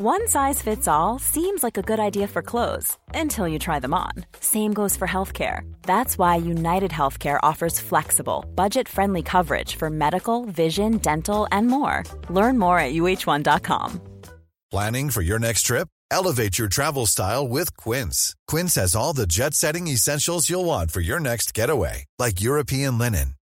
One size fits all seems like a good idea for clothes until you try them on. Same goes for healthcare. That's why United Healthcare offers flexible, budget friendly coverage for medical, vision, dental, and more. Learn more at uh1.com. Planning for your next trip? Elevate your travel style with Quince. Quince has all the jet setting essentials you'll want for your next getaway, like European linen,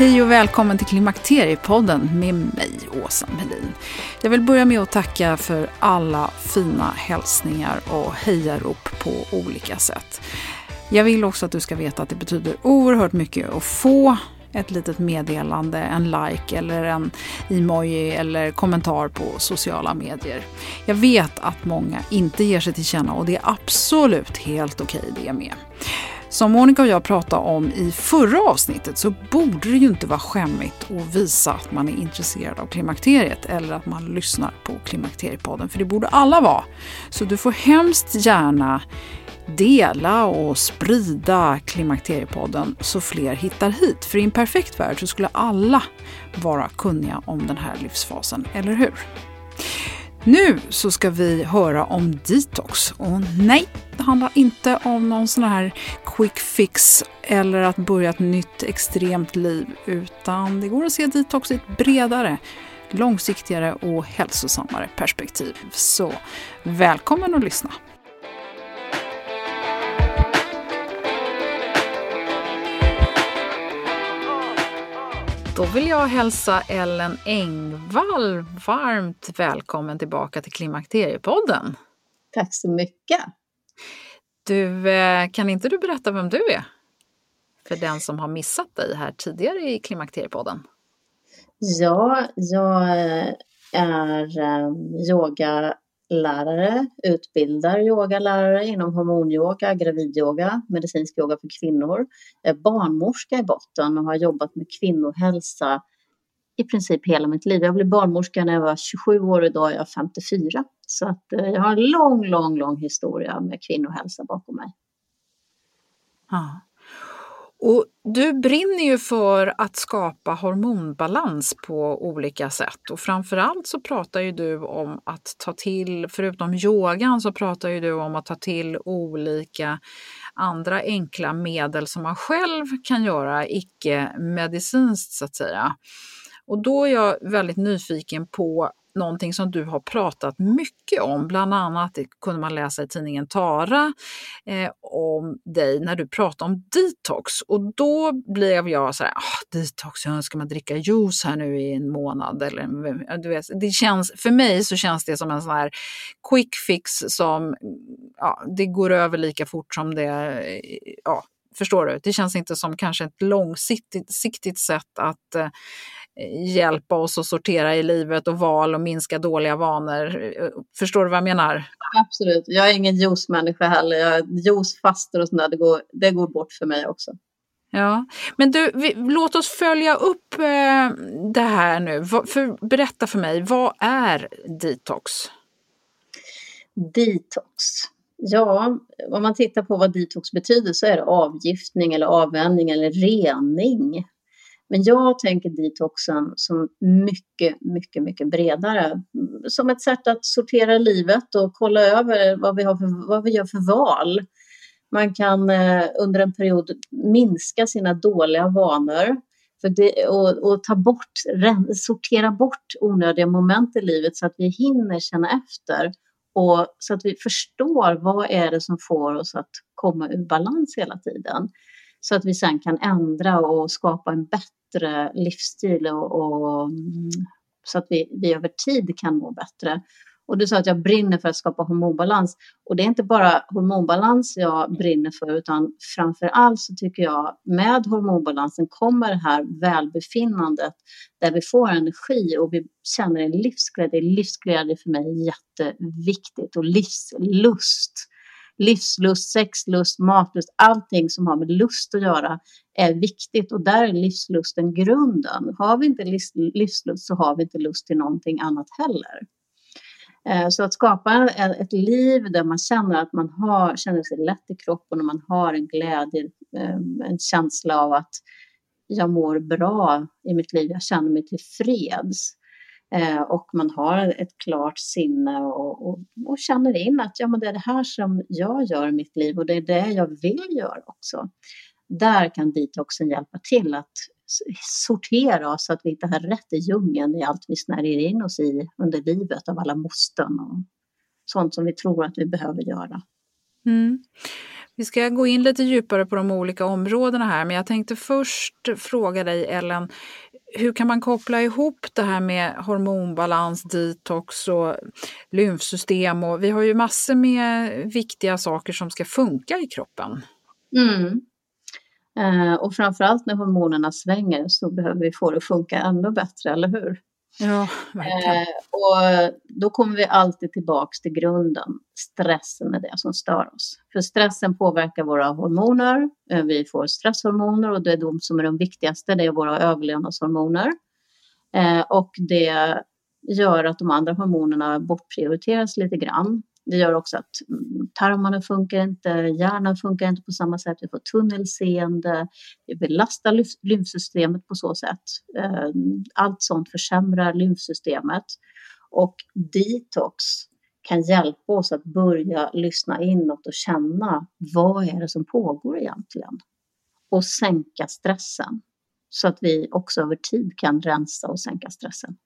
Hej och välkommen till Klimakteriepodden med mig, Åsa Melin. Jag vill börja med att tacka för alla fina hälsningar och hejarop på olika sätt. Jag vill också att du ska veta att det betyder oerhört mycket att få ett litet meddelande, en like eller en emoji eller kommentar på sociala medier. Jag vet att många inte ger sig till känna och det är absolut helt okej det med. Som Monica och jag pratade om i förra avsnittet så borde det ju inte vara skämmigt att visa att man är intresserad av klimakteriet eller att man lyssnar på Klimakteriepodden, för det borde alla vara. Så du får hemskt gärna dela och sprida Klimakteriepodden så fler hittar hit. För i en perfekt värld så skulle alla vara kunniga om den här livsfasen, eller hur? Nu så ska vi höra om detox. Och nej, det handlar inte om någon sån här quick fix eller att börja ett nytt extremt liv, utan det går att se detox i ett bredare, långsiktigare och hälsosammare perspektiv. Så välkommen att lyssna! Då vill jag hälsa Ellen Engvall varmt välkommen tillbaka till Klimakteriepodden. Tack så mycket. Du, eh, kan inte du berätta vem du är? För den som har missat dig här tidigare i Klimakteriepodden. Ja, jag eh, är ehm, yogalärare, utbildar yogalärare inom hormonyoga, gravidyoga, medicinsk yoga för kvinnor. Jag är barnmorska i botten och har jobbat med kvinnohälsa i princip hela mitt liv. Jag blev barnmorska när jag var 27 år och idag är jag 54. Så att eh, jag har en lång, lång, lång historia med kvinnohälsa bakom mig. Ja. Och du brinner ju för att skapa hormonbalans på olika sätt och framförallt så pratar ju du om att ta till, förutom yogan så pratar ju du om att ta till olika andra enkla medel som man själv kan göra icke-medicinskt så att säga. Och då är jag väldigt nyfiken på någonting som du har pratat mycket om. Bland annat det kunde man läsa i tidningen Tara eh, om dig när du pratade om detox. Och då blev jag så här, ah, detox, ska man dricka juice här nu i en månad? Eller, du vet, det känns, för mig så känns det som en sån här quick fix som ja, det går över lika fort som det eh, ja, Förstår du? Det känns inte som kanske ett långsiktigt sätt att eh, hjälpa oss att sortera i livet och val och minska dåliga vanor. Förstår du vad jag menar? Absolut. Jag är ingen juice-människa heller. Jag, juice, faster och sånt där, det går, det går bort för mig också. Ja, men du, vi, låt oss följa upp eh, det här nu. För, berätta för mig, vad är detox? Detox. Ja, om man tittar på vad detox betyder så är det avgiftning eller avvänjning eller rening. Men jag tänker detoxen som mycket, mycket, mycket bredare. Som ett sätt att sortera livet och kolla över vad vi, har för, vad vi gör för val. Man kan eh, under en period minska sina dåliga vanor för det, och, och ta bort, sortera bort onödiga moment i livet så att vi hinner känna efter och så att vi förstår vad är det som får oss att komma ur balans hela tiden. Så att vi sen kan ändra och skapa en bättre livsstil och, och så att vi, vi över tid kan må bättre. Och du sa att jag brinner för att skapa hormonbalans. Och det är inte bara hormonbalans jag brinner för, utan framför allt så tycker jag med hormonbalansen kommer det här välbefinnandet där vi får energi och vi känner en livsglädje. Livsglädje för mig är jätteviktigt och livslust. Livslust, sexlust, matlust, allting som har med lust att göra är viktigt och där är livslusten grunden. Har vi inte livslust så har vi inte lust till någonting annat heller. Eh, så att skapa ett liv där man känner att man har, känner sig lätt i kroppen och man har en glädje, eh, en känsla av att jag mår bra i mitt liv, jag känner mig tillfreds. Eh, och man har ett klart sinne och, och, och, känner in att ja, men det är det här som jag gör i mitt liv och det är det jag vill göra också. Där kan detoxen hjälpa till att sortera så att vi inte har rätt i djungeln i allt vi snärjer in oss i under livet av alla måsten och sånt som vi tror att vi behöver göra. Mm. Vi ska gå in lite djupare på de olika områdena här, men jag tänkte först fråga dig Ellen, hur kan man koppla ihop det här med hormonbalans, detox och lymfsystem? Och vi har ju massor med viktiga saker som ska funka i kroppen. Mm. Eh, och framförallt när hormonerna svänger så behöver vi få det att funka ännu bättre, eller hur? Ja, verkligen. Eh, och då kommer vi alltid tillbaks till grunden. Stressen är det som stör oss. För stressen påverkar våra hormoner. Eh, vi får stresshormoner och det är de som är de viktigaste. Det är våra överlevnadshormoner. Eh, och det gör att de andra hormonerna bortprioriteras lite grann. Det gör också att mm, tarmarna funkar inte, hjärnan funkar inte på samma sätt, vi får tunnelseende, vi belastar lymfsystemet på så sätt. Ehm, allt sånt försämrar lymfsystemet. Och detox kan hjälpa oss att börja lyssna inåt och känna vad är det som pågår egentligen? Och sänka stressen så att vi också över tid kan rensa och sänka stressen.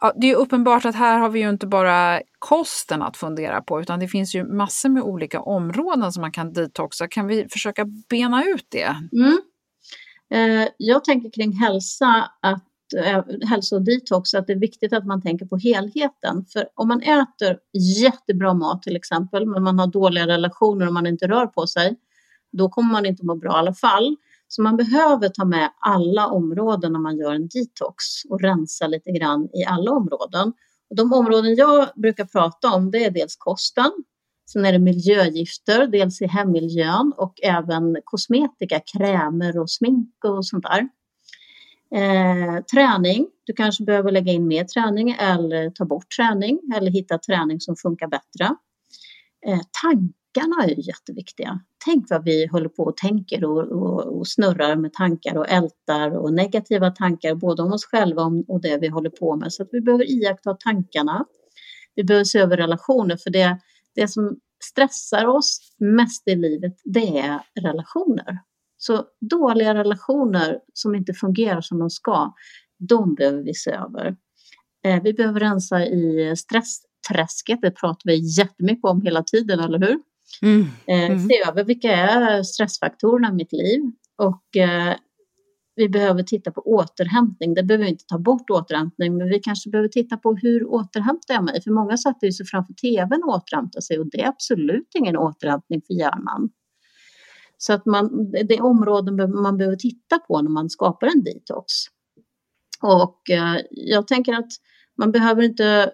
Ja, det är uppenbart att här har vi ju inte bara kosten att fundera på utan det finns ju massor med olika områden som man kan detoxa. Kan vi försöka bena ut det? Mm. Eh, jag tänker kring hälsa, att, eh, hälsa och detox, att det är viktigt att man tänker på helheten. För om man äter jättebra mat till exempel, men man har dåliga relationer och man inte rör på sig, då kommer man inte må bra i alla fall. Så man behöver ta med alla områden när man gör en detox och rensa lite grann i alla områden. Och de områden jag brukar prata om det är dels kosten, sen är det miljögifter, dels i hemmiljön och även kosmetika, krämer och smink och sånt där. Eh, träning, du kanske behöver lägga in mer träning eller ta bort träning eller hitta träning som funkar bättre. Eh, tank tankarna är jätteviktiga. Tänk vad vi håller på och tänker och, och, och, snurrar med tankar och ältar och negativa tankar både om oss själva och det vi håller på med. Så att vi behöver iaktta tankarna. Vi behöver se över relationer för det, det som stressar oss mest i livet det är relationer. Så dåliga relationer som inte fungerar som de ska, de behöver vi se över. Eh, vi behöver rensa i stressträsket, det pratar vi jättemycket om hela tiden, eller hur? Mm. Eh, mm. Se över vilka är stressfaktorerna i mitt liv och eh, vi behöver titta på återhämtning. Det behöver vi inte ta bort återhämtning, men vi kanske behöver titta på hur återhämtar jag mig? För många sätter sig framför tvn och återhämtar sig och det är absolut ingen återhämtning för hjärnan. Så att man, det är områden man behöver titta på när man skapar en detox. Och eh, jag tänker att man behöver inte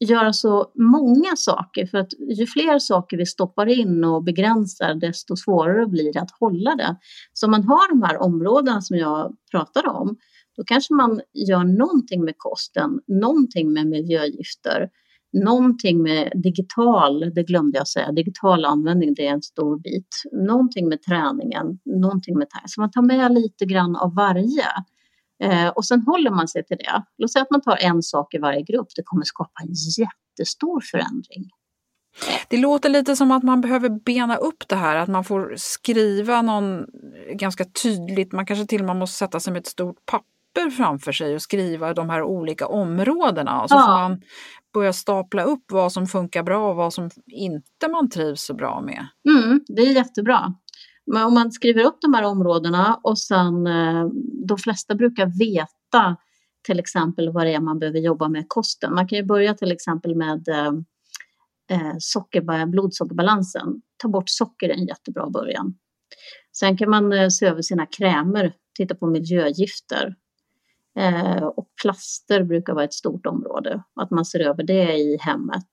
göra så många saker för att ju fler saker vi stoppar in och begränsar desto svårare blir det att hålla det. Så om man har de här områdena som jag pratar om då kanske man gör någonting med kosten, någonting med miljögifter, någonting med digital, det glömde jag säga, digital användning det är en stor bit, någonting med träningen, någonting med så man tar med lite grann av varje. Eh, och sen håller man sig till det. Låt säga att man tar en sak i varje grupp. Det kommer skapa en jättestor förändring. Det låter lite som att man behöver bena upp det här, att man får skriva någon ganska tydligt, man kanske till och med måste sätta sig med ett stort papper framför sig och skriva de här olika områdena. Och så ja. får man börja stapla upp vad som funkar bra och vad som inte man trivs så bra med. Mm, det är jättebra. Men om man skriver upp de här områdena och sen eh, de flesta brukar veta till exempel vad det är man behöver jobba med kosten. Man kan ju börja till exempel med eh, eh socker, blodsockerbalansen. Ta bort socker är en jättebra början. Sen kan man eh, se över sina krämer, titta på miljögifter. Eh, och plaster brukar vara ett stort område, att man ser över det i hemmet.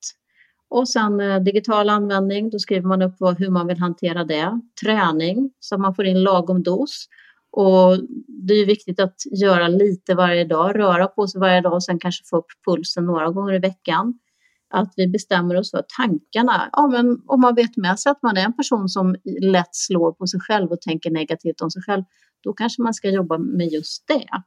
Och sen eh, digital användning, då skriver man upp vad, hur man vill hantera det. Träning, så att man får in lagom dos. Och det är viktigt att göra lite varje dag, röra på sig varje dag och sen kanske få upp pulsen några gånger i veckan. Att vi bestämmer oss för tankarna. Ja, men om man vet med sig att man är en person som lätt slår på sig själv och tänker negativt om sig själv, då kanske man ska jobba med just det.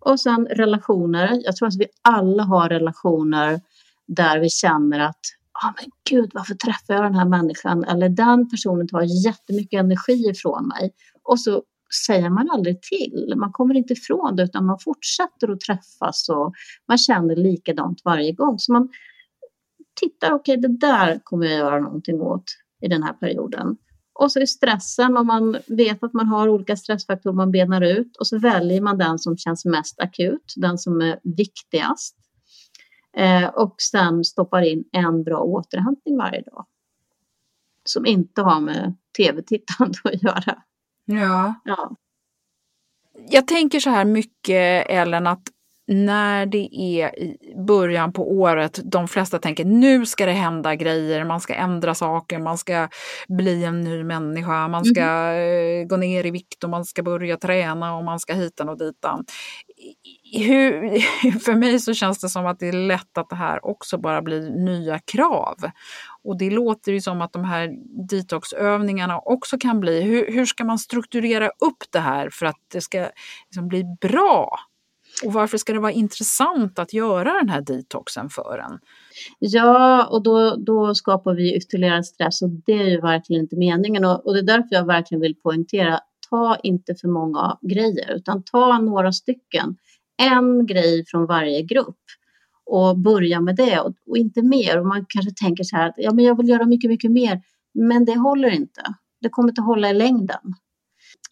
Och sen relationer. Jag tror att vi alla har relationer där vi känner att oh, men gud, varför träffar jag den här människan? Eller den personen tar jättemycket energi ifrån mig. Och så säger man aldrig till. Man kommer inte ifrån det utan man fortsätter att träffas och man känner likadant varje gång. Så man tittar, okej okay, det där kommer jag göra någonting åt i den här perioden. Och så är stressen, om man vet att man har olika stressfaktorer man benar ut och så väljer man den som känns mest akut, den som är viktigast. Eh, och sen stoppar in en bra återhämtning varje dag. Som inte har med tv-tittande att göra. Ja. ja. Jag tänker så här mycket Ellen att när det är i början på året, de flesta tänker nu ska det hända grejer, man ska ändra saker, man ska bli en ny människa, man ska mm. gå ner i vikt och man ska börja träna och man ska hitan och ditan. Hur, för mig så känns det som att det är lätt att det här också bara blir nya krav. Och det låter ju som att de här detoxövningarna också kan bli, hur, hur ska man strukturera upp det här för att det ska liksom bli bra och varför ska det vara intressant att göra den här detoxen för en? Ja, och då, då skapar vi ytterligare stress och det är ju verkligen inte meningen. Och, och det är därför jag verkligen vill poängtera, ta inte för många grejer, utan ta några stycken. En grej från varje grupp och börja med det och, och inte mer. Och man kanske tänker så här att ja, men jag vill göra mycket, mycket mer, men det håller inte. Det kommer inte hålla i längden.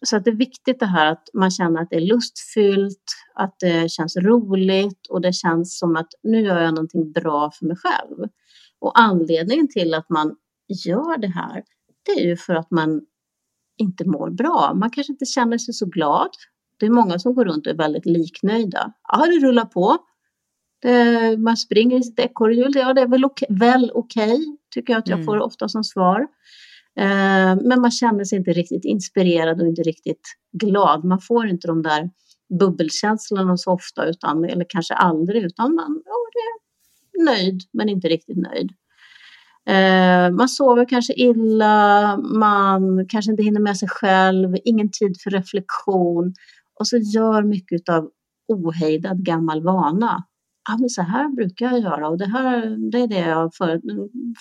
Så att det är viktigt det här att man känner att det är lustfyllt, att det känns roligt och det känns som att nu gör jag någonting bra för mig själv. Och anledningen till att man gör det här, det är ju för att man inte mår bra. Man kanske inte känner sig så glad. Det är många som går runt och är väldigt liknöjda. Ja, det rullar på. Det, man springer i sitt ekorrhjul. Ja, det är väl okej, väl okej, tycker jag att jag mm. får ofta som svar. Eh, men man känner sig inte riktigt inspirerad och inte riktigt glad. Man får inte de där bubbelkänslorna så ofta, utan, eller kanske aldrig, utan man ja, är nöjd men inte riktigt nöjd. Eh, man sover kanske illa, man kanske inte hinner med sig själv, ingen tid för reflektion och så gör mycket av ohejdad gammal vana. Ja, men så här brukar jag göra och det, här, det är det jag för,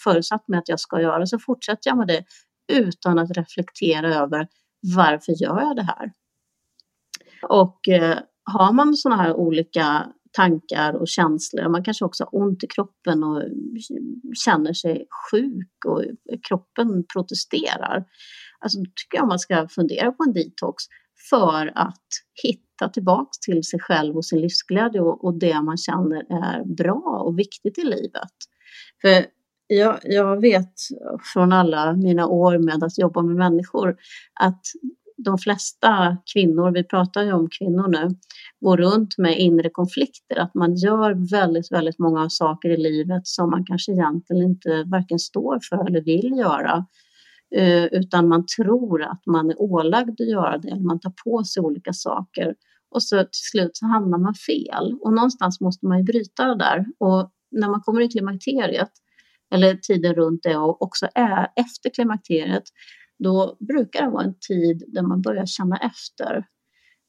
förutsatt mig att jag ska göra. Så fortsätter jag med det utan att reflektera över varför gör jag det här? Och eh, har man sådana här olika tankar och känslor, man kanske också har ont i kroppen och känner sig sjuk och kroppen protesterar. Alltså då tycker jag man ska fundera på en detox för att hitta tillbaks till sig själv och sin livsglädje och, och det man känner är bra och viktigt i livet. För jag, jag vet från alla mina år med att jobba med människor att de flesta kvinnor, vi pratar ju om kvinnor nu, går runt med inre konflikter, att man gör väldigt, väldigt många saker i livet som man kanske egentligen inte varken står för eller vill göra, eh, utan man tror att man är ålagd att göra det, eller man tar på sig olika saker. Och så till slut så hamnar man fel. Och någonstans måste man ju bryta det där. Och när man kommer i klimakteriet eller tiden runt det och också är efter klimakteriet, då brukar det vara en tid där man börjar känna efter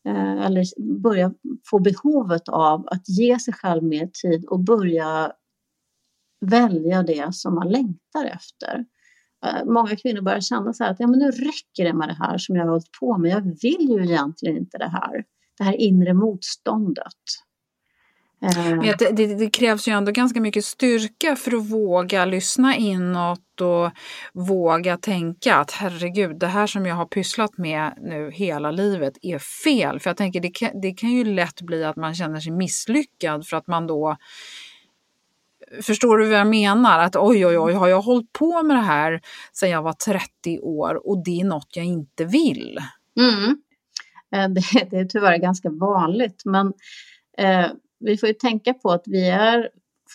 eh, eller börja få behovet av att ge sig själv mer tid och börja välja det som man längtar efter. Eh, många kvinnor börjar känna så här att ja, men nu räcker det med det här som jag har hållit på med. Jag vill ju egentligen inte det här. Det här inre motståndet. Eh. Det, det, det, krävs ju ändå ganska mycket styrka för att våga lyssna inåt och våga tänka att herregud, det här som jag har pysslat med nu hela livet är fel. För jag tänker det kan, det kan ju lätt bli att man känner sig misslyckad för att man då Förstår du vad jag menar? Att oj, oj, oj, har jag hållit på med det här sedan jag var 30 år och det är något jag inte vill? Mm. Eh, det, det är tyvärr ganska vanligt, men eh, vi får ju tänka på att vi är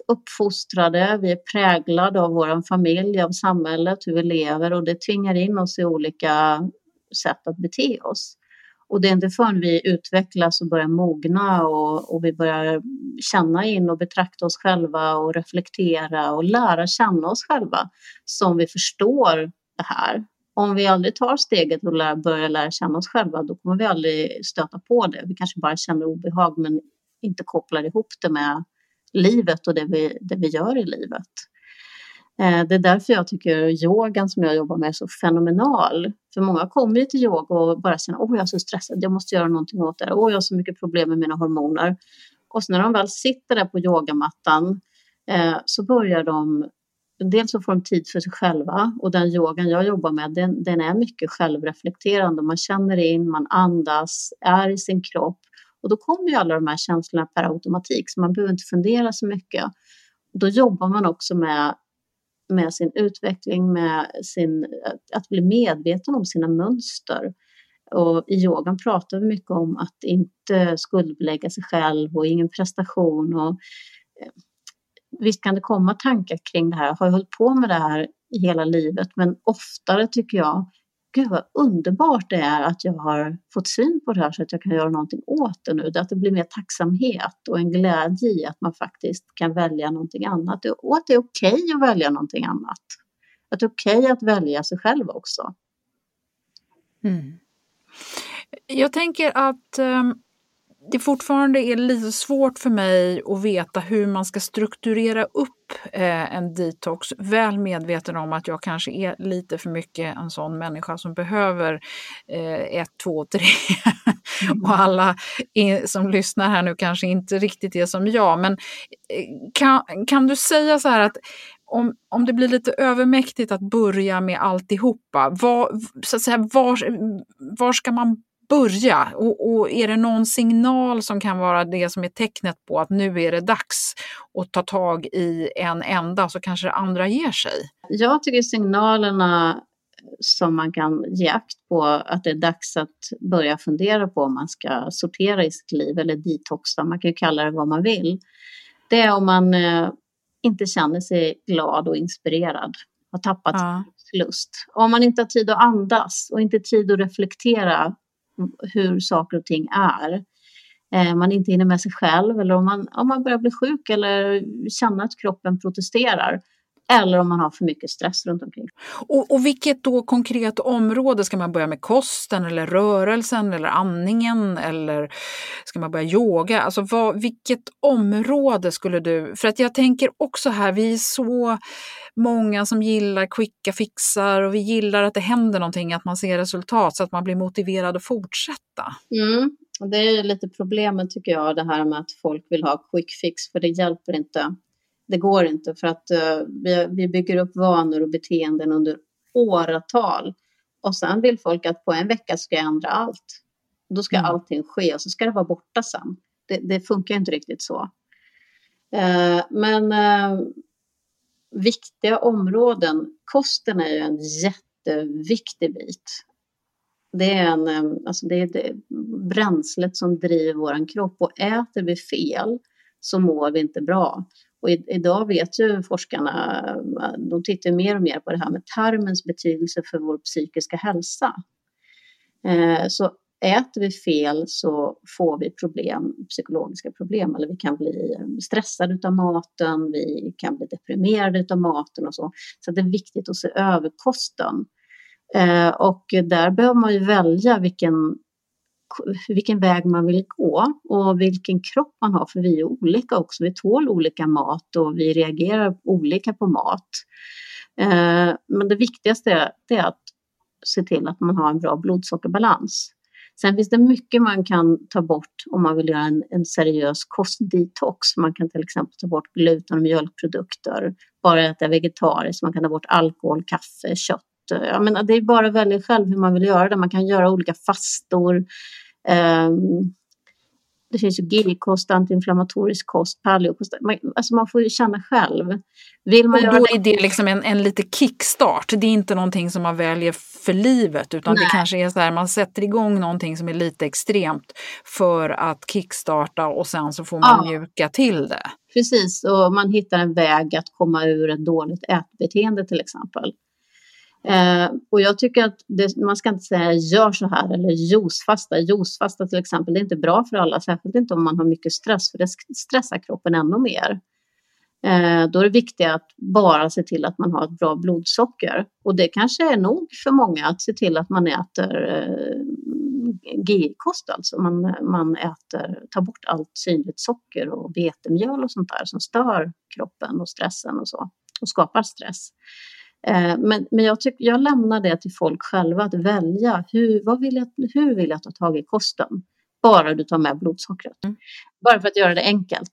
uppfostrade, vi är präglade av vår familj, av samhället, hur vi lever och det tvingar in oss i olika sätt att bete oss. Och det är inte förrän vi utvecklas och börjar mogna och, och vi börjar känna in och betrakta oss själva och reflektera och lära känna oss själva som vi förstår det här. Om vi aldrig tar steget och lär, börjar lära känna oss själva, då kommer vi aldrig stöta på det. Vi kanske bara känner obehag, men inte kopplar ihop det med livet och det vi, det vi gör i livet. Eh, det är därför jag tycker yogan som jag jobbar med är så fenomenal. För många kommer ju till yoga och bara känner att jag är så stressad, jag måste göra någonting åt det. Åh, jag har så mycket problem med mina hormoner. Och så när de väl sitter där på yogamattan eh, så börjar de Dels så får de tid för sig själva och den yogan jag jobbar med den, den är mycket självreflekterande. Man känner in, man andas, är i sin kropp och då kommer ju alla de här känslorna per automatik så man behöver inte fundera så mycket. Då jobbar man också med med sin utveckling, med sin, att bli medveten om sina mönster. Och I yogan pratar vi mycket om att inte skuldbelägga sig själv och ingen prestation. Och, eh, visst kan det komma tankar kring det här. Jag har hållit på med det här i hela livet, men oftare tycker jag gud vad underbart det är att jag har fått syn på det här så att jag kan göra någonting åt det nu. Att det blir mer tacksamhet och en glädje i att man faktiskt kan välja någonting annat och att det är okej okay att välja någonting annat. Att det är okej okay att välja sig själv också. Mm. Jag tänker att um det fortfarande är lite svårt för mig att veta hur man ska strukturera upp eh, en detox. Väl medveten om att jag kanske är lite för mycket en sån människa som behöver eh, ett, två, tre. Mm. och alla som lyssnar här nu kanske inte riktigt är som jag. Men eh, kan, kan du säga så här att om, om det blir lite övermäktigt att börja med alltihopa, var, så att säga, var, var ska man börja? Och, och, är det någon signal som kan vara det som är tecknet på att nu är det dags att ta tag i en enda så kanske det andra ger sig? Jag tycker signalerna som man kan ge akt på att det är dags att börja fundera på om man ska sortera i sitt liv eller detoxa, man kan ju kalla det vad man vill. Det är om man eh, inte känner sig glad och inspirerad, har tappat ja. lust. Om man inte har tid att andas och inte tid att reflektera hur saker och ting är. Eh, man inte hinner med sig själv eller om man, om man börjar bli sjuk eller känna att kroppen protesterar. Eller om man har för mycket stress runt omkring. Och, och vilket då konkret område? Ska man börja med kosten eller rörelsen eller andningen eller ska man börja yoga? Alltså vad, vilket område skulle du... För att jag tänker också här, vi är så många som gillar quicka fixar och vi gillar att det händer någonting, att man ser resultat så att man blir motiverad att fortsätta. Mm. Det är lite problemet tycker jag, det här med att folk vill ha quick fix, för det hjälper inte. Det går inte för att uh, vi, vi bygger upp vanor och beteenden under åratal. Och sen vill folk att på en vecka ska jag ändra allt. Då ska mm. allting ske och så ska det vara borta sen. Det, det funkar inte riktigt så. Uh, men uh, viktiga områden. Kosten är ju en jätteviktig bit. Det är, en, eh, alltså det är det bränslet som driver vår kropp och äter vi fel så mår vi inte bra. Och idag vet ju forskarna, de tittar mer och mer på det här med tarmens betydelse för vår psykiska hälsa. Eh, så äter vi fel så får vi problem, psykologiska problem, eller vi kan bli stressade av maten, vi kan bli deprimerade av maten och så. Så det är viktigt att se över kosten. Eh, och där behöver man ju välja vilken vilken väg man vill gå och vilken kropp man har, för vi är olika också. Vi tål olika mat och vi reagerar olika på mat. Eh, men det viktigaste är, är att se till att man har en bra blodsockerbalans. Sen finns det mycket man kan ta bort om man vill göra en, en seriös kostdetox. Man kan till exempel ta bort gluten och mjölkprodukter, bara äta vegetariskt, man kan ta bort alkohol, kaffe, kött. Jag menar, det är bara att välja själv hur man vill göra det. Man kan göra olika fastor. Um, det finns ju GI-kost, antiinflammatorisk kost, paleokost. Man, alltså man får ju känna själv. Vill man och då är det liksom en, en lite kickstart. Det är inte någonting som man väljer för livet utan Nej. det kanske är så här man sätter igång någonting som är lite extremt för att kickstarta och sen så får man ja. mjuka till det. Precis, och man hittar en väg att komma ur ett dåligt ätbeteende till exempel. Eh, och jag tycker att det, man ska inte säga gör så här eller juicefasta. Juicefasta till exempel, det är inte bra för alla, särskilt inte om man har mycket stress, för det stressar kroppen ännu mer. Eh, då är det viktigt att bara se till att man har ett bra blodsocker. Och det kanske är nog för många att se till att man äter eh, GI-kost, alltså man, man äter, tar bort allt synligt socker och vetemjöl och sånt där som stör kroppen och stressen och så och skapar stress. Eh, men, men jag, tyck, jag lämnar det till folk själva att välja. Hur, vad vill jag, hur vill jag ta tag i kosten? Bara du tar med blodsockret. Mm. Bara för att göra det enkelt.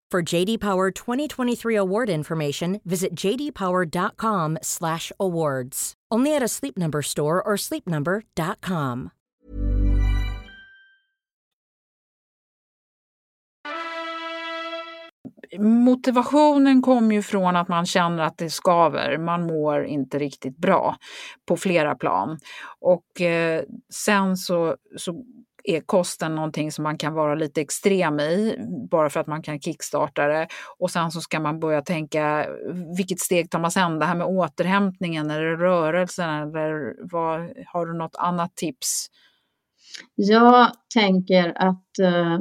For JD Power 2023 award information, visit jdpower.com/awards. Only at a Sleep Number store or sleepnumber.com. Motivationen kommer ju från att man känner att det skaver. Man mår inte riktigt bra på flera plan. Och eh, sen så, så är kosten någonting som man kan vara lite extrem i, bara för att man kan kickstarta det. Och sen så ska man börja tänka, vilket steg tar man sen? Det här med återhämtningen eller rörelsen eller vad, har du något annat tips? Jag tänker att, eh, äh,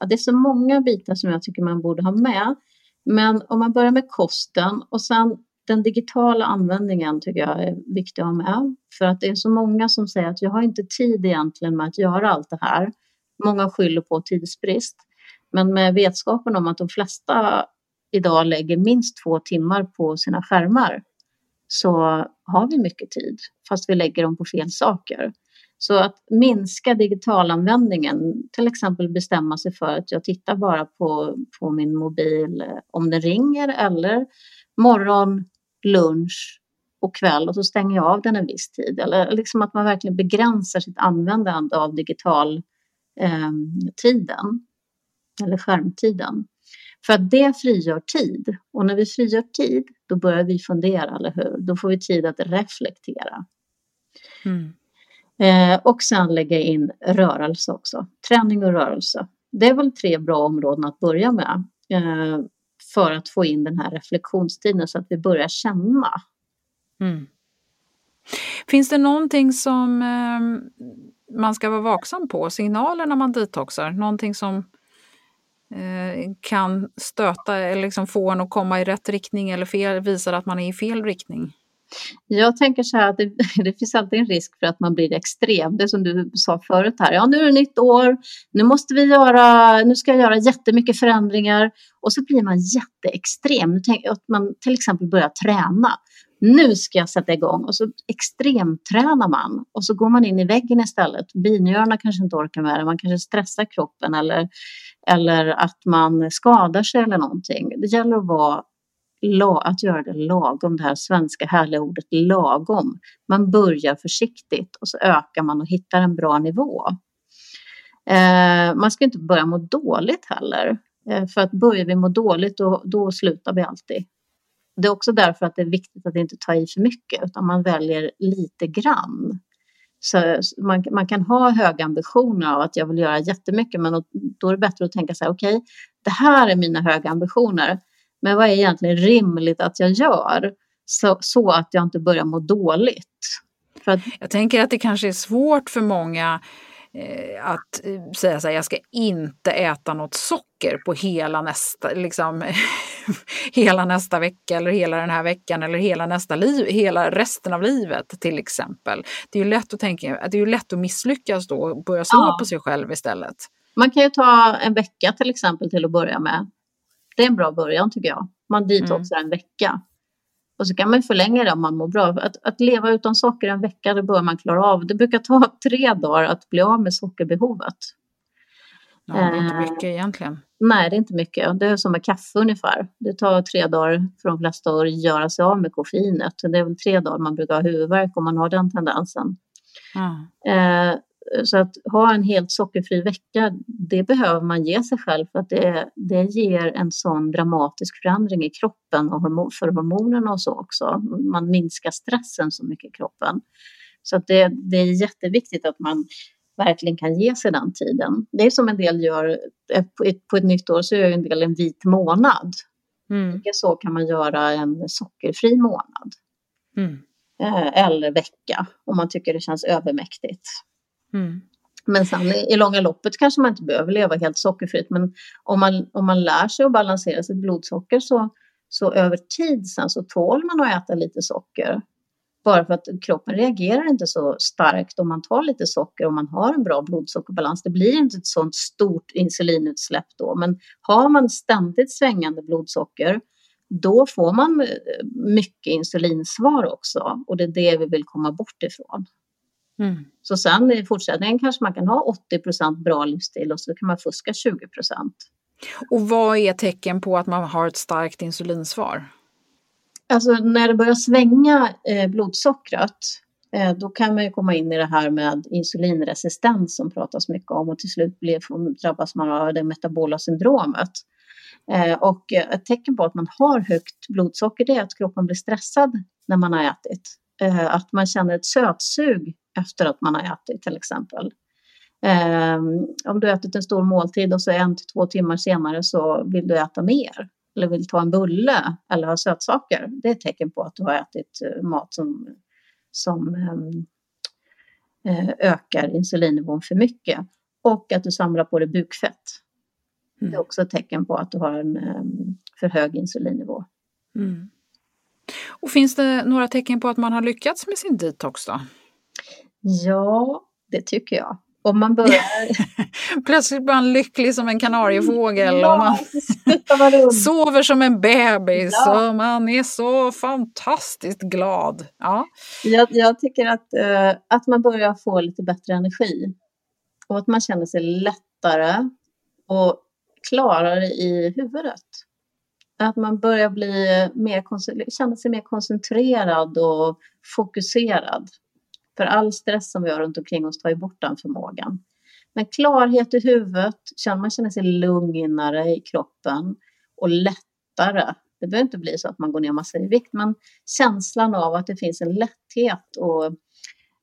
att det är så många bitar som jag tycker man borde ha med. Men om man börjar med kosten och sen den digitala användningen tycker jag är viktig att ha med. För att det är så många som säger att jag har inte tid egentligen med att göra allt det här. Många skyller på tidsbrist. Men med vetskapen om att de flesta idag lägger minst två timmar på sina skärmar så har vi mycket tid, fast vi lägger dem på fel saker. Så att minska digitalanvändningen, till exempel bestämma sig för att jag tittar bara på, på min mobil eh, om den ringer eller morgon, lunch och kväll och så stänger jag av den en viss tid. Eller liksom att man verkligen begränsar sitt användande av digital eh, tiden eller skärmtiden. För att det frigör tid och när vi frigör tid då börjar vi fundera, eller hur? Då får vi tid att reflektera. Mm. Eh, och sen lägga in rörelse också, träning och rörelse. Det är väl tre bra områden att börja med. Eh, för att få in den här reflektionstiden så att vi börjar känna. Mm. Finns det någonting som eh, man ska vara vaksam på, signaler när man detoxar? Någonting som eh, kan stöta eller liksom få en att komma i rätt riktning eller fel, visar att man är i fel riktning? Jag tänker så här att det, det, finns alltid en risk för att man blir extrem. Det som du sa förut här. Ja, nu är det nytt år. Nu måste vi göra, nu ska jag göra jättemycket förändringar. Och så blir man jätteextrem. Nu tänk, att man till exempel börjar träna. Nu ska jag sätta igång och så extremtränar man och så går man in i väggen istället. Binjurarna kanske inte orkar med det. Man kanske stressar kroppen eller, eller att man skadar sig eller någonting. Det gäller att vara att göra det lagom, det här svenska härliga ordet lagom. Man börjar försiktigt och så ökar man och hittar en bra nivå. Eh, man ska inte börja må dåligt heller. Eh, för att börjar vi må dåligt då, då slutar vi alltid. Det är också därför att det är viktigt att inte ta i för mycket utan man väljer lite grann. Så man, man kan ha höga ambitioner av att jag vill göra jättemycket men då är det bättre att tänka så här okej, okay, det här är mina höga ambitioner men vad är egentligen rimligt att jag gör så, så att jag inte börjar må dåligt? Att... Jag tänker att det kanske är svårt för många eh, att eh, säga så här, jag ska inte äta något socker på hela nästa, liksom, hela nästa vecka eller hela den här veckan eller hela nästa liv, hela resten av livet till exempel. Det är ju lätt att tänka, det är ju lätt att misslyckas då och börja slå ja. på sig själv istället. Man kan ju ta en vecka till exempel till att börja med det är en bra början tycker jag. Man detoxar mm. en vecka. Och så kan man förlänga det om man mår bra. Att, att leva utan socker en vecka, det bör man klara av. Det brukar ta tre dagar att bli av med sockerbehovet. Ja, det är inte eh, mycket egentligen. Nej, det är inte mycket. Det är som med kaffe ungefär. Det tar tre dagar för de flesta att göra sig av med koffeinet. Det är väl tre dagar man brukar ha huvudvärk om man har den tendensen. Mm. Eh, så att ha en helt sockerfri vecka, det behöver man ge sig själv för att det, det ger en sån dramatisk förändring i kroppen och hormon, för hormonerna och så också. Man minskar stressen så mycket i kroppen. Så att det, det är jätteviktigt att man verkligen kan ge sig den tiden. Det är som en del gör, eh, på ett, nytt år så gör en del en vit månad. Mm. Så kan man göra en sockerfri månad. Mm. Eh, eller vecka om man tycker det känns övermäktigt. Mm. Men sen i, i långa loppet kanske man inte behöver leva helt sockerfritt. Men om man, om man lär sig att balansera sitt blodsocker så, så över tid sen så tål man att äta lite socker. Bara för att kroppen reagerar inte så starkt om man tar lite socker och man har en bra blodsockerbalans. Det blir inte ett sånt stort insulinutsläpp då. Men har man ständigt svängande blodsocker då får man eh, mycket insulinsvar också och det är det vi vill komma bort ifrån. Mm. Så sen i fortsättningen kanske man kan ha 80% bra livsstil och så kan man fuska 20% Och vad är tecken på att man har ett starkt insulinsvar? Alltså när det börjar svänga eh, blodsockret eh, då kan man ju komma in i det här med insulinresistens som pratas mycket om och till slut blir, drabbas man av det metabola syndromet. Eh, och ett tecken på att man har högt blodsocker det är att kroppen blir stressad när man har ätit. Eh, att man känner ett sötsug efter att man har ätit till exempel. Um, om du har ätit en stor måltid och så en till två timmar senare så vill du äta mer eller vill ta en bulle eller ha sötsaker. Det är ett tecken på att du har ätit uh, mat som, som um, uh, ökar insulinnivån för mycket och att du samlar på dig bukfett. Mm. Det är också ett tecken på att du har en um, för hög insulinnivå. Mm. Och finns det några tecken på att man har lyckats med sin detox då? Ja, det tycker jag. Om man börjar... Plötsligt blir man lycklig som en kanariefågel ja, och man sover som en bebis ja. och man är så fantastiskt glad. Ja. Jag, jag tycker att, uh, att man börjar få lite bättre energi och att man känner sig lättare och klarare i huvudet. Att man börjar bli mer, känna sig mer koncentrerad och fokuserad. För all stress som vi har runt omkring oss tar ju bort den förmågan. Men klarhet i huvudet, man känner sig lugnare i kroppen och lättare. Det behöver inte bli så att man går ner massa i vikt, men känslan av att det finns en lätthet och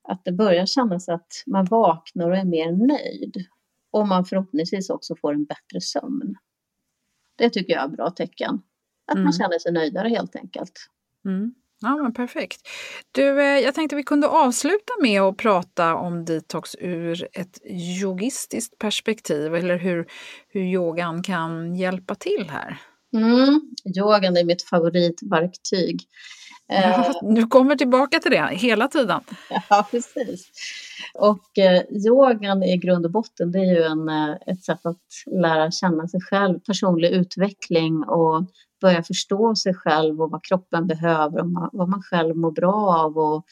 att det börjar kännas att man vaknar och är mer nöjd. Och man förhoppningsvis också får en bättre sömn. Det tycker jag är bra tecken. Att mm. man känner sig nöjdare helt enkelt. Mm. Ja, men perfekt. Du, eh, jag tänkte vi kunde avsluta med att prata om detox ur ett yogistiskt perspektiv eller hur, hur yogan kan hjälpa till här. Mm, yogan är mitt favoritverktyg. Ja, du kommer tillbaka till det hela tiden. Ja, precis. Och eh, yogan i grund och botten, det är ju en, eh, ett sätt att lära känna sig själv, personlig utveckling och börja förstå sig själv och vad kroppen behöver och vad man själv mår bra av och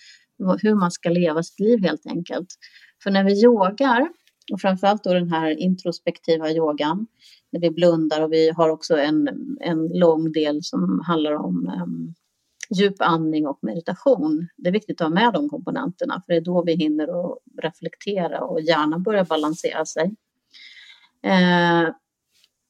hur man ska leva sitt liv helt enkelt. För när vi yogar, och framförallt då den här introspektiva yogan, när vi blundar och vi har också en, en lång del som handlar om um, djup andning och meditation. Det är viktigt att ha med de komponenterna för det är då vi hinner att reflektera och hjärnan börjar balansera sig. Eh,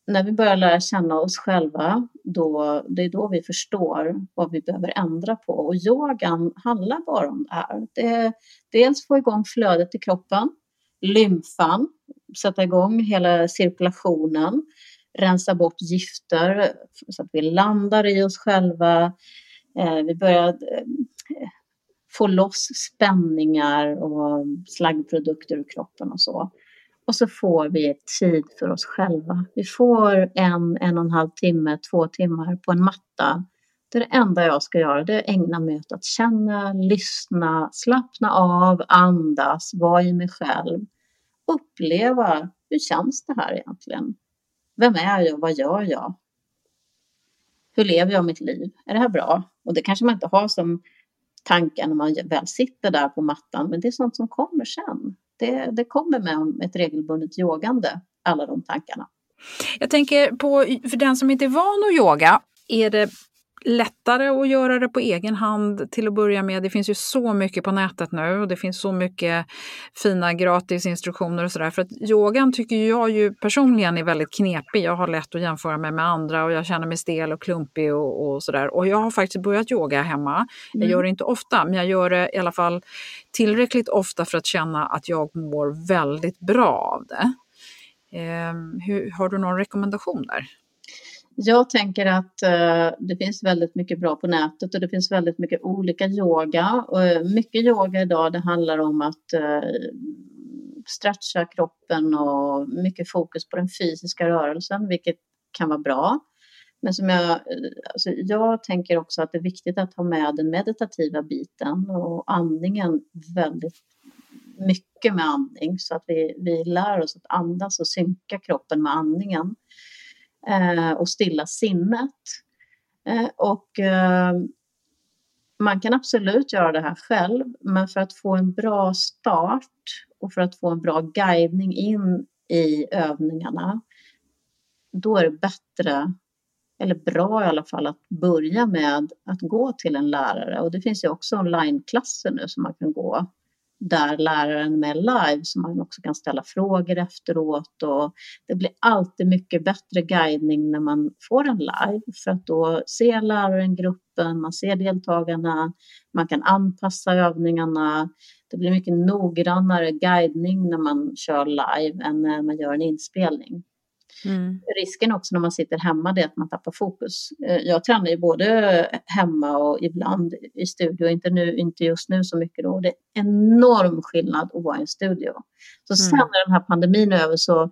när vi börjar lära känna oss själva, då, det är då vi förstår vad vi behöver ändra på. Och yogan handlar bara om det här. Det är dels få igång flödet i kroppen, lymfan, sätta igång hela cirkulationen, rensa bort gifter så att vi landar i oss själva. Eh, vi börjar eh, få loss spänningar och slaggprodukter ur kroppen och så. Och så får vi tid för oss själva. Vi får en, en och en halv timme, två timmar på en matta. Det är det enda jag ska göra, det är att ägna mig åt att känna, lyssna, slappna av, andas, vara i mig själv. Uppleva, hur känns det här egentligen? Vem är jag? Vad gör jag? Hur lever jag mitt liv? Är det här bra? Och det kanske man inte har som tankar när man väl sitter där på mattan, men det är sånt som kommer sen det, det kommer med ett regelbundet yogande, alla de tankarna. Jag tänker på, för den som inte är van att yoga, är det lättare att göra det på egen hand till att börja med. Det finns ju så mycket på nätet nu och det finns så mycket fina gratisinstruktioner och sådär. För att yogan tycker jag ju personligen är väldigt knepig. Jag har lätt att jämföra mig med andra och jag känner mig stel och klumpig och, och sådär. Och jag har faktiskt börjat yoga hemma. Jag mm. gör det inte ofta, men jag gör det i alla fall tillräckligt ofta för att känna att jag mår väldigt bra av det. Eh, hur, har du någon rekommendation där? Jag tänker att eh, det finns väldigt mycket bra på nätet och det finns väldigt mycket olika yoga. Och eh, mycket yoga idag det handlar om att eh, stretcha kroppen och mycket fokus på den fysiska rörelsen, vilket kan vara bra. Men som jag, eh, alltså jag tänker också att det är viktigt att ha med den meditativa biten och andningen väldigt mycket med andning så att vi, vi lär oss att andas och synka kroppen med andningen Eh, och stilla sinnet. Eh, och eh, man kan absolut göra det här själv, men för att få en bra start och för att få en bra guidning in i övningarna, då är det bättre, eller bra i alla fall, att börja med att gå till en lärare. Och det finns ju också onlineklasser nu som man kan gå där läraren är med live så man också kan ställa frågor efteråt och det blir alltid mycket bättre guidning när man får en live för att då ser läraren gruppen, man ser deltagarna, man kan anpassa övningarna. Det blir mycket noggrannare guidning när man kör live än när man gör en inspelning. Mm. Risken också när man sitter hemma är att man tappar fokus. Eh, jag tränar ju både hemma och ibland i studio, inte, nu, inte just nu så mycket då. Det är enorm skillnad att vara i en studio. Så mm. sen när den här pandemin är över så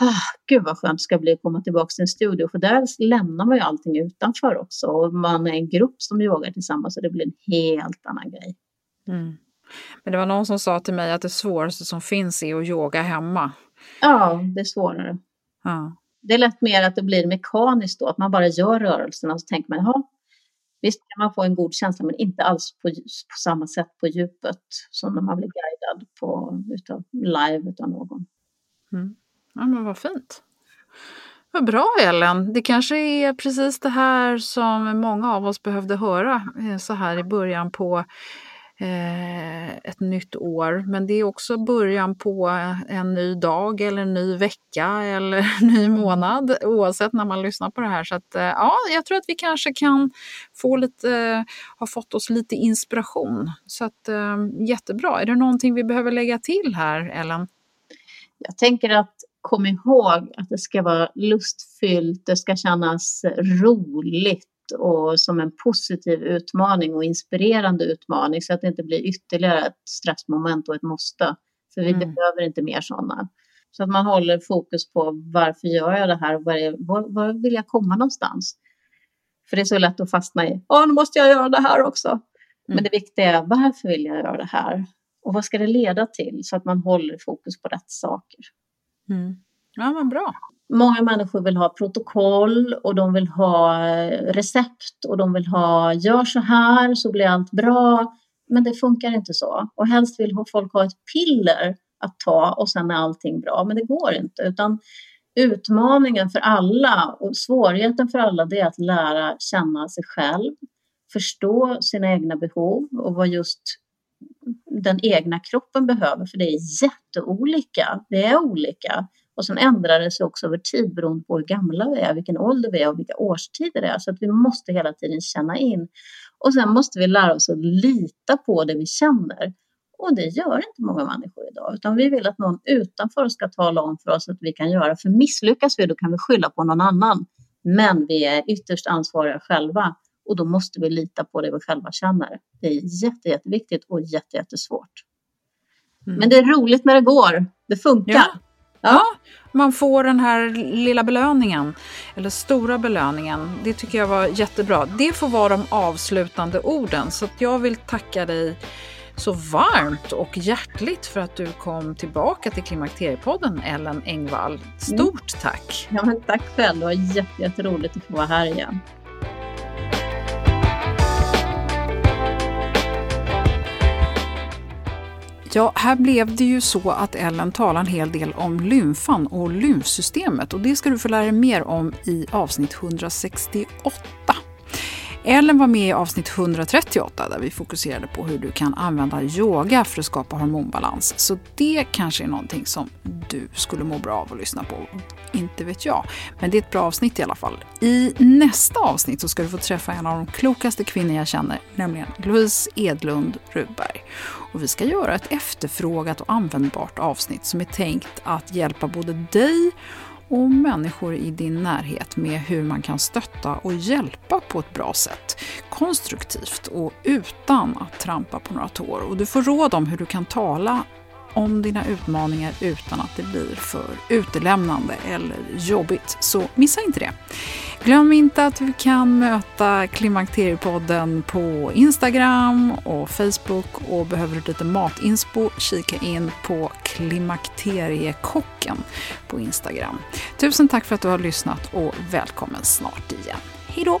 Ah, gud vad skönt det ska bli att komma tillbaka till en studio för där lämnar man ju allting utanför också och man är en grupp som yogar tillsammans så det blir en helt annan grej. Mm. Men det var någon som sa till mig att det svåraste som finns är att yoga hemma. Ja, det är svårare. Ja. Det är lätt mer att det blir mekaniskt då, att man bara gör rörelserna och så tänker man, jaha, visst kan man få en god känsla men inte alls på, på samma sätt på djupet som när man blir guidad på, utav, live av någon. Mm. Ja men vad fint. Vad bra Ellen, det kanske är precis det här som många av oss behövde höra eh, så här i början på ett nytt år. Men det är också början på en ny dag eller en ny vecka eller en ny månad oavsett när man lyssnar på det här. Så att, eh, ja, jag tror att vi kanske kan få lite, eh, ha fått oss lite inspiration. Så att, eh, jättebra. Är det någonting vi behöver lägga till här, Ellen? Jag tänker att kom ihåg att det ska vara lustfyllt, det ska kännas roligt och som en positiv utmaning och inspirerande utmaning så att det inte blir ytterligare ett stressmoment och ett måste. För vi mm. behöver inte mer sådana. Så att man håller fokus på varför gör jag det här och var, var, var vill jag komma någonstans? För det är så lätt att fastna i, ja nu måste jag göra det här också. Mm. Men det viktiga är, varför vill jag göra det här? Och vad ska det leda till? Så att man håller fokus på rätt saker. Mm. Ja, men bra. Många människor vill ha protokoll och de vill ha eh, recept och de vill ha gör så här så blir allt bra. Men det funkar inte så. Och helst vill folk ha ett piller att ta och sen är allting bra. Men det går inte. Utan utmaningen för alla och svårigheten för alla det är att lära känna sig själv, förstå sina egna behov och vad just den egna kroppen behöver, för det är jätteolika. Det är olika. Och sen ändrar det sig också över tid beroende på hur gamla vi är, vilken ålder vi är och vilka årstider det är. Så att vi måste hela tiden känna in. Och sen måste vi lära oss att lita på det vi känner. Och det gör inte många människor idag, utan vi vill att någon utanför ska tala om för oss att vi kan göra. För misslyckas vi, då kan vi skylla på någon annan. Men vi är ytterst ansvariga själva och då måste vi lita på det vi själva känner. Det är jätte, jätteviktigt och jätte, jättesvårt. Mm. Men det är roligt när det går. Det funkar. Ja. Ja, man får den här lilla belöningen, eller stora belöningen. Det tycker jag var jättebra. Det får vara de avslutande orden. Så jag vill tacka dig så varmt och hjärtligt för att du kom tillbaka till Klimakteriepodden, Ellen Engvall. Stort mm. tack! Ja, men tack själv, det var jätteroligt att få vara här igen. Ja, här blev det ju så att Ellen talar en hel del om lymfan och lymfsystemet och det ska du få lära dig mer om i avsnitt 168. Ellen var med i avsnitt 138 där vi fokuserade på hur du kan använda yoga för att skapa hormonbalans. Så det kanske är någonting som du skulle må bra av att lyssna på. Inte vet jag. Men det är ett bra avsnitt i alla fall. I nästa avsnitt så ska du få träffa en av de klokaste kvinnor jag känner, nämligen Louise Edlund Rudberg. Och vi ska göra ett efterfrågat och användbart avsnitt som är tänkt att hjälpa både dig och människor i din närhet med hur man kan stötta och hjälpa på ett bra sätt. Konstruktivt och utan att trampa på några tår. Och du får råd om hur du kan tala om dina utmaningar utan att det blir för utelämnande eller jobbigt. Så missa inte det. Glöm inte att du kan möta Klimakteriepodden på Instagram och Facebook och behöver du lite matinspo, kika in på Klimakteriekocken på Instagram. Tusen tack för att du har lyssnat och välkommen snart igen. Hej då!